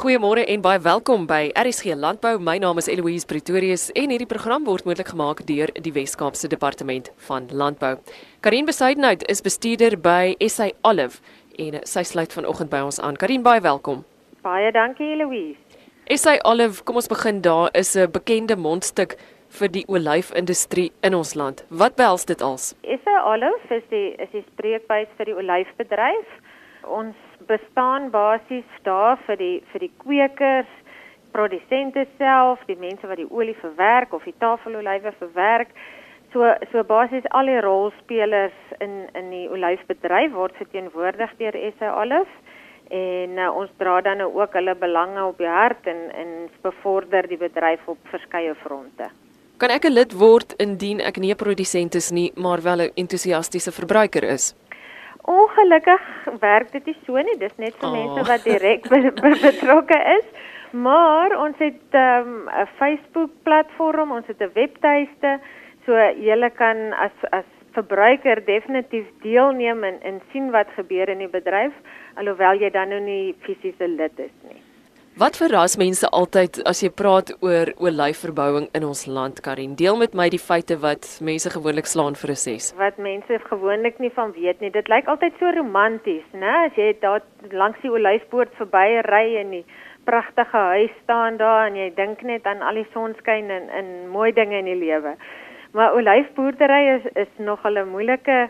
Goeiemôre en baie welkom by RSG Landbou. My naam is Eloise Pretorius en hierdie program word moontlik gemaak deur die Wes-Kaapse Departement van Landbou. Karin Besaidenhout is bestuurder by SA Olive en sy sluit vanoggend by ons aan. Karin, baie welkom. Baie dankie Eloise. SA Olive, kom ons begin daar is 'n bekende mondstuk vir die olyfindustrie in ons land. Wat behels dit als? SA Olive is die is die spreekbuis vir die olyfbedryf. Ons bestaan basies daar vir die vir die kwekers, produsente self, die mense wat die olie verwerk of die tafelolywe verwerk. So so basies al die rolspelers in in die olyfbedryf word verteenwoordig deur SA Olive en uh, ons dra dan nou ook hulle belange op die hart en en bevorder die bedryf op verskeie fronte. Kan ek 'n lid word indien ek nie 'n produsent is nie, maar wel 'n entoesiastiese verbruiker is? Ongelukkig werk dit nie so nie. Dis net vir oh. mense wat direk be be betrokke is. Maar ons het 'n um, Facebook platform, ons het 'n webtuiste, so jy kan as as verbruiker definitief deelneem en en sien wat gebeur in die bedryf alhoewel jy dan nou nie fisiese lid is nie. Wat verras mense altyd as jy praat oor olyfverbouing in ons land, Karin? Deel met my die feite wat mense gewoonlik slaan vir 'n ses. Wat mense gewoonlik nie van weet nie. Dit lyk altyd so romanties, né? As jy daar langs die olyfpoort verby ry en die pragtige huis staan daar en jy dink net aan al die sonskyn en en mooi dinge in die lewe. Maar olyfboerdery is is nog 'n moeilike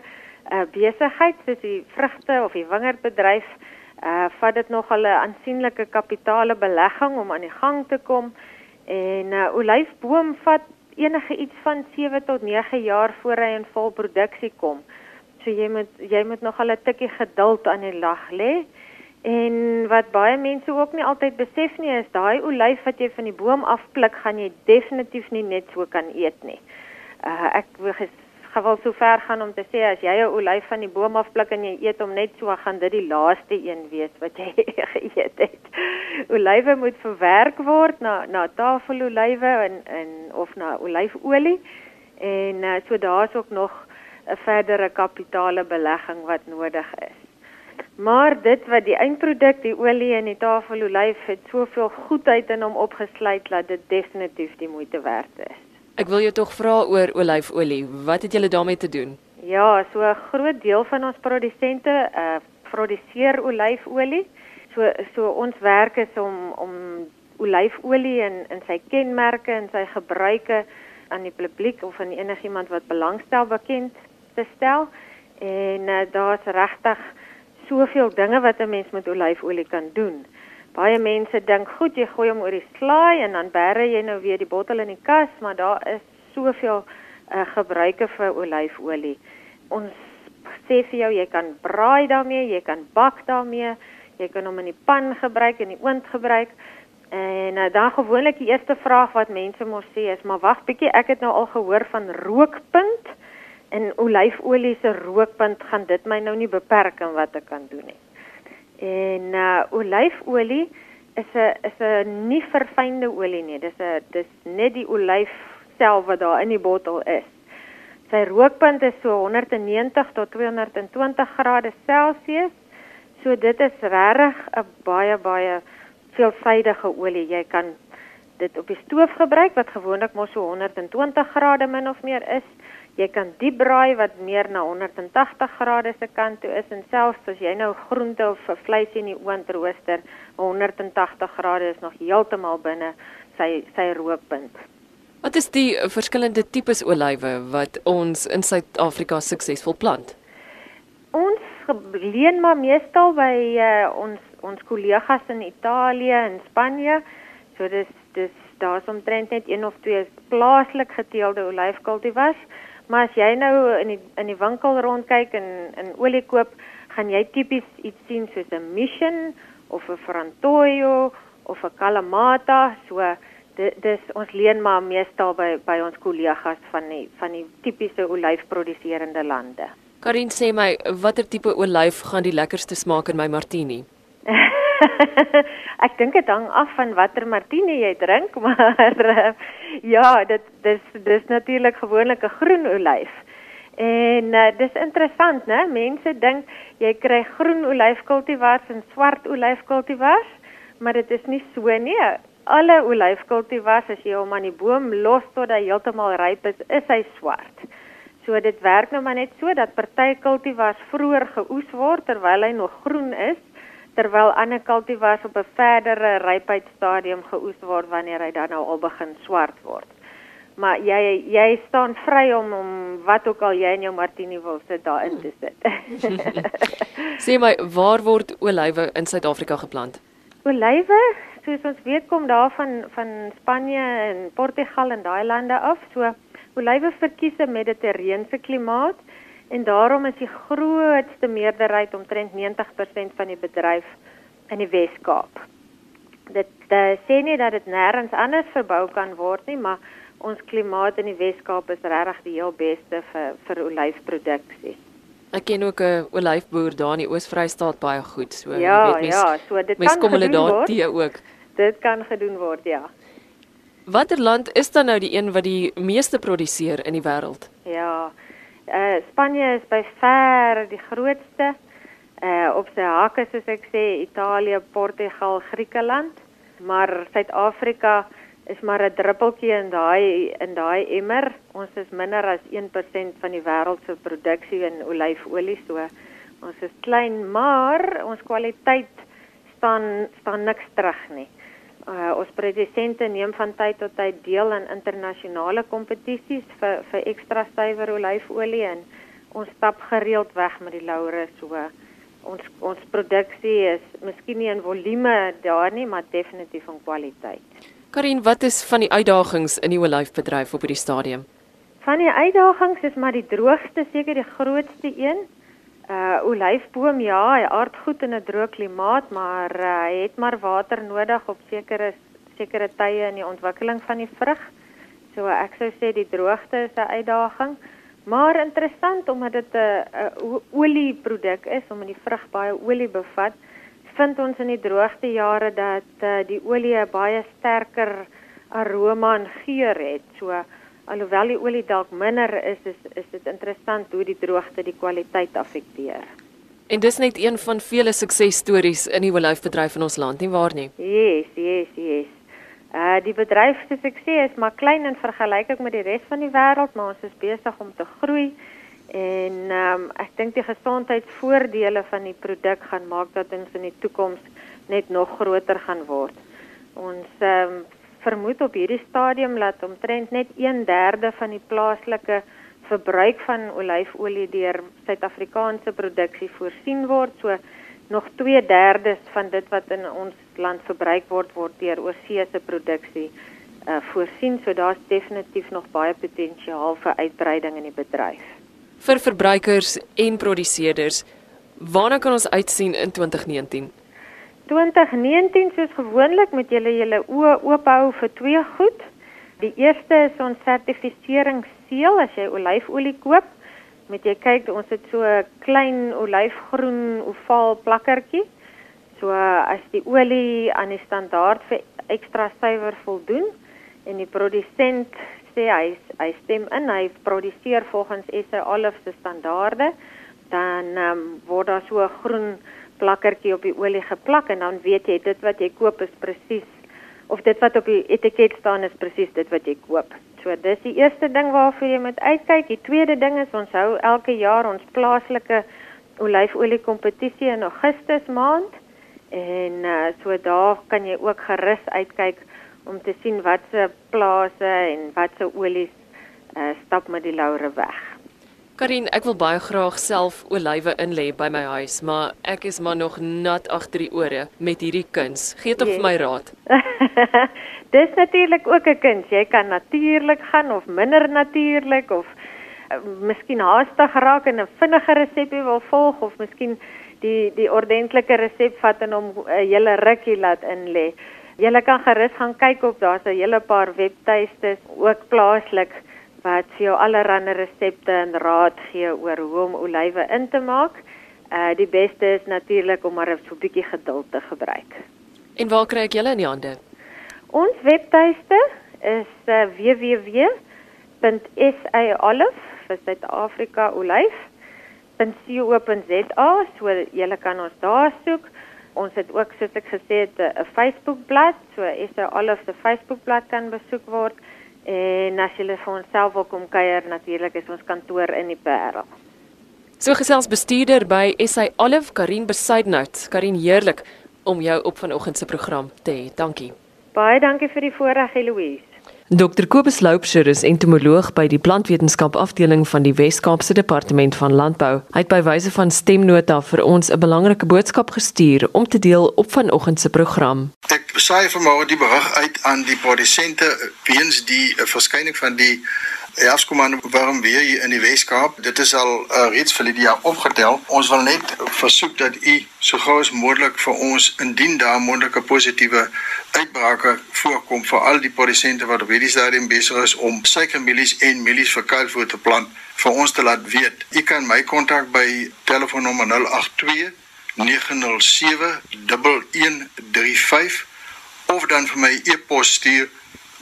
uh, besigheid soos die vrugte of die wingerdbedryf uh vat dit nog 'n aansienlike kapitale belegging om aan die gang te kom en 'n uh, olyfboom vat enige iets van 7 tot 9 jaar voor hy in volproduksie kom. So jy moet jy moet nog 'n tikkie geduld aan die lag lê. En wat baie mense ook nie altyd besef nie is daai olyf wat jy van die boom afpluk, gaan jy definitief nie net so kan eet nie. Uh ek gewil so ver gaan om te sê as jy 'n olyf van die boom afpluk en jy eet hom net so, gaan dit die laaste een wees wat jy geëet het. Olywe moet verwerk word na na tafelolywe en en of na olyfolie en uh, so daar's ook nog 'n verdere kapitale belegging wat nodig is. Maar dit wat die eindproduk, die olie en die tafelolyf het soveel goedheid in hom opgesluit dat dit definitief die moeite werd is. Ek wil jou tog vra oor olyfolie. Wat het julle daarmee te doen? Ja, so 'n groot deel van ons produsente uh produseer olyfolie. So so ons werk is om om olyfolie en in sy kenmerke en sy gebruike aan die publiek of aan enigiemand wat belangstel bekend te stel. En uh, daar's regtig soveel dinge wat 'n mens met olyfolie kan doen. Baie mense dink goed jy gooi hom oor die slaai en dan bære jy nou weer die bottel in die kas, maar daar is soveel uh, gebruike vir olyfolie. Ons sê vir jou jy kan braai daarmee, jy kan bak daarmee, jy kan hom in die pan gebruik en in die oond gebruik. En uh, dan gewoonlik die eerste vraag wat mense mos sê is, maar wag bietjie, ek het nou al gehoor van rookpunt en olyfolie se rookpunt gaan dit my nou nie beperk in wat ek kan doen nie. En uh olyfolie is 'n is 'n nie verfynde olie nie. Dis 'n dis net die olyf self wat daar in die bottel is. Sy rookpunt is so 190 tot 220 grade Celsius. So dit is regtig 'n baie baie veelvoudige olie. Jy kan dit op die stoof gebruik wat gewoonlik mos so 120 grade min of meer is. Jy kan diep braai wat meer na 180 grade se kant toe is en selfs as jy nou groente of vleis in die oond rooster, 180 grade is nog heeltemal binne sy sy rookpunt. Wat is die verskillende tipes olywe wat ons in Suid-Afrika suksesvol plant? Ons leen maar meestal by uh, ons ons kollegas in Italië en Spanje. So dis dis daar's omtrent net een of twee plaaslik geteelde olyfkultivars. Maar as jy nou in die in die winkel rondkyk en in olie koop, gaan jy tipies iets sien soos 'n Mission of 'n Frantoio of 'n Kalamata, so dis ons leen maar meestal by by ons kollegas van die van die tipiese olyfproduserende lande. Karin sê my, watter tipe olyf gaan die lekkerste smaak in my martini? ek dink dit hang af van watter martini jy drink, maar uh, ja, dit dis dis natuurlik gewoonlik 'n groen olyf. En uh, dis interessant, né? Mense dink jy kry groen olyfkultivars en swart olyfkultivars, maar dit is nie so nie. Alle olyfkultivars as jy hom aan die boom los tot hy heeltemal ryp is, is hy swart. So dit werk nou maar net so dat party kultivars vroeër geoes word terwyl hy nog groen is, terwyl ander kultivars op 'n verdere rypheidsstadium geoes word wanneer hy dan nou al begin swart word. Maar jy jy staan vry om om wat ook al jy in jou martini wil sit daarin te sit. Sê my, waar word olywe in Suid-Afrika geplant? Olywe, soos ons weet kom daar van van Spanje en Portugal en daai lande af. So olywe verkies 'n mediterrane klimaat en daarom is die grootste meerderheid omtrent 90% van die bedryf in die Wes-Kaap. Dit uh, sê nie dat dit nêrens anders verbou kan word nie, maar ons klimaat in die Wes-Kaap is regtig die heel beste vir vir olyfproduksie. Ek ken ook 'n olyfboer daar in die Oos-Vrystaat baie goed. So ja, weet mens, ja, so dit kan kom hulle daar tee ook. Dit kan gedoen word, ja. Watter land is dan nou die een wat die meeste produseer in die wêreld? Ja. Uh Spanje is by ver die grootste. Uh op sy hakke soos ek sê, Italië, Portugal, Griekeland, maar Suid-Afrika is maar 'n druppeltjie in daai in daai emmer. Ons is minder as 1% van die wêreld se produksie in olyfolie, so ons is klein, maar ons kwaliteit staan staan niks terug nie. Uh, ons produsente neem van tyd tot tyd deel aan internasionale kompetisies vir vir ekstra suiwer olyfolie en ons stap gereeld weg met die laure so ons ons produksie is miskien nie in volume daar nie maar definitief in kwaliteit. Karin, wat is van die uitdagings in die olyfbedryf op hierdie stadium? Van die uitdagings is maar die droogte seker die grootste een. Uh olyfboom ja, hy aard goed in 'n droë klimaat, maar uh, hy het maar water nodig op sekere sekere tye in die ontwikkeling van die vrug. So ek sou sê die droogte is 'n uitdaging. Maar interessant omdat dit 'n uh, olieproduk is, omdat die vrug baie olie bevat, vind ons in die droogte jare dat uh, die olie 'n baie sterker aroma en geur het. So alhoewel die olie dalk minder is, is is dit interessant hoe die droogte die kwaliteit affekteer. En dis net een van vele suksesstories in die olyfbedryf in ons land, nie waar nie? Yes, yes, yes. Uh die bedryf se sukses is maar klein in vergelyking met die res van die wêreld, maar ons is besig om te groei. En ehm um, ek dink die gesondheidsvoordele van die produk gaan maak dat ons in die toekoms net nog groter gaan word. Ons ehm um, vermoed op hierdie stadium dat omtrent net 1/3 van die plaaslike verbruik van olyfolie deur Suid-Afrikaanse produksie voorsien word. So nog 2/3 van dit wat in ons land verbruik word word deur oorsese produksie uh voorsien. So daar's definitief nog baie potensiaal vir uitbreiding in die bedryf vir verbruikers en produseerders. Waarna kan ons uitsien in 2019? 2019 soos gewoonlik met julle julle oë oop hou vir twee goed. Die eerste is ons sertifiseringsseël as jy olyfolie koop. Met jy kyk ons het so 'n klein olyfgroen ovaal plakkertjie. So as die olie aan die standaard vir ekstra suiwer voldoen en die produsent sê hy hy stem in, hy produseer volgens SA Olive se standaarde, dan um, word daar so 'n groen plakkertjie op die olie geplak en dan weet jy dit wat jy koop is presies of dit wat op die etiket staan is presies dit wat jy koop. So dis die eerste ding waarvoor jy moet uitkyk. Die tweede ding is ons hou elke jaar ons plaaslike olyfolie kompetisie in Augustus maand en uh, so daar kan jy ook gerus uitkyk om te sien watse plase en watse olies uh, stap met die laure weg. Karin, ek wil baie graag self olywe inlê by my huis, maar ek is maar nog nat agter die ore met hierdie kuns. Gee tog vir my raad. Dis natuurlik ook 'n kuns. Jy kan natuurlik gaan of minder natuurlik of uh, miskien haastig raak en 'n vinnige resepie wil volg of miskien die die ordentlike resep vat en hom 'n uh, hele rukkie laat inlê. Julle kan gerus gaan kyk op daar's 'n hele paar webtuistes ook plaaslik wat vir jou allerlei resepte en raad gee oor hoe om olywe in te maak. Uh die beste is natuurlik om maar 'n so bietjie geduld te gebruik. En waar kry ek julle in die hande? Ons webtuiste is uh, www.saolive vir Suid-Afrika olyf.co.za, so julle kan ons daar soek Ons het ook soos ek gesê het 'n Facebookblad, so al of se Facebookblad kan besoek word en as jy vir ons self wil kom kuier, natuurlik is ons kantoor in die Parel. So gesels bestuurder by SA Olive Karin Besuidnout. Karin, heerlik om jou op vanoggend se program te hê. Dankie. Baie dankie vir die voorreg, Eloise. Dr Kobus Loupsher is entomoloog by die plantwetenskap afdeling van die Wes-Kaapse Departement van Landbou. Hy het by wyse van stemnota vir ons 'n belangrike boodskap gestuur om te deel op vanoggend se program. Ek saai vanmôre die berig uit aan die produsente weens die uh, verskyning van die Erfskomande waarom weer hier in die Weskaap. Dit is al uh, reeds vir die jaar opgetel. Ons wil net versoek dat u so gou as moontlik vir ons indien daar moontlike positiewe uitbrake voorkom vir al die produsente wat op hierdie stadium besig is om suikermielies en mielies vir kuilvoer te plant vir ons te laat weet. U kan my kontak by telefoonnommer 082 907 1135 of dan vir my e-pos stuur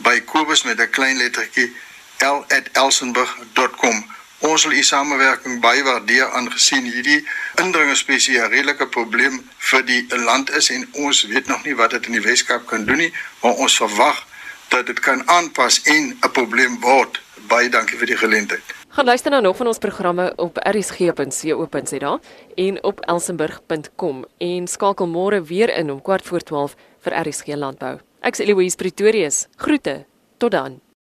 by Kobus met 'n klein lettertjie l@elsenburg.com. Ons wil u samewerking baie waardeer aangesien hierdie indringerspesie 'n redelike probleem vir die land is en ons weet nog nie wat dit in die Weskaap kan doen nie, maar ons verwag dat dit kan aanpas en 'n probleem word. Baie dankie vir die geleentheid. Gaan luister nou nog van ons programme op rsg.co.za en op elsenburg.com en skakel môre weer in om kwart voor 12 vir RSG Landbou. Ek's Eloise Pretorius. Groete. Tot dan.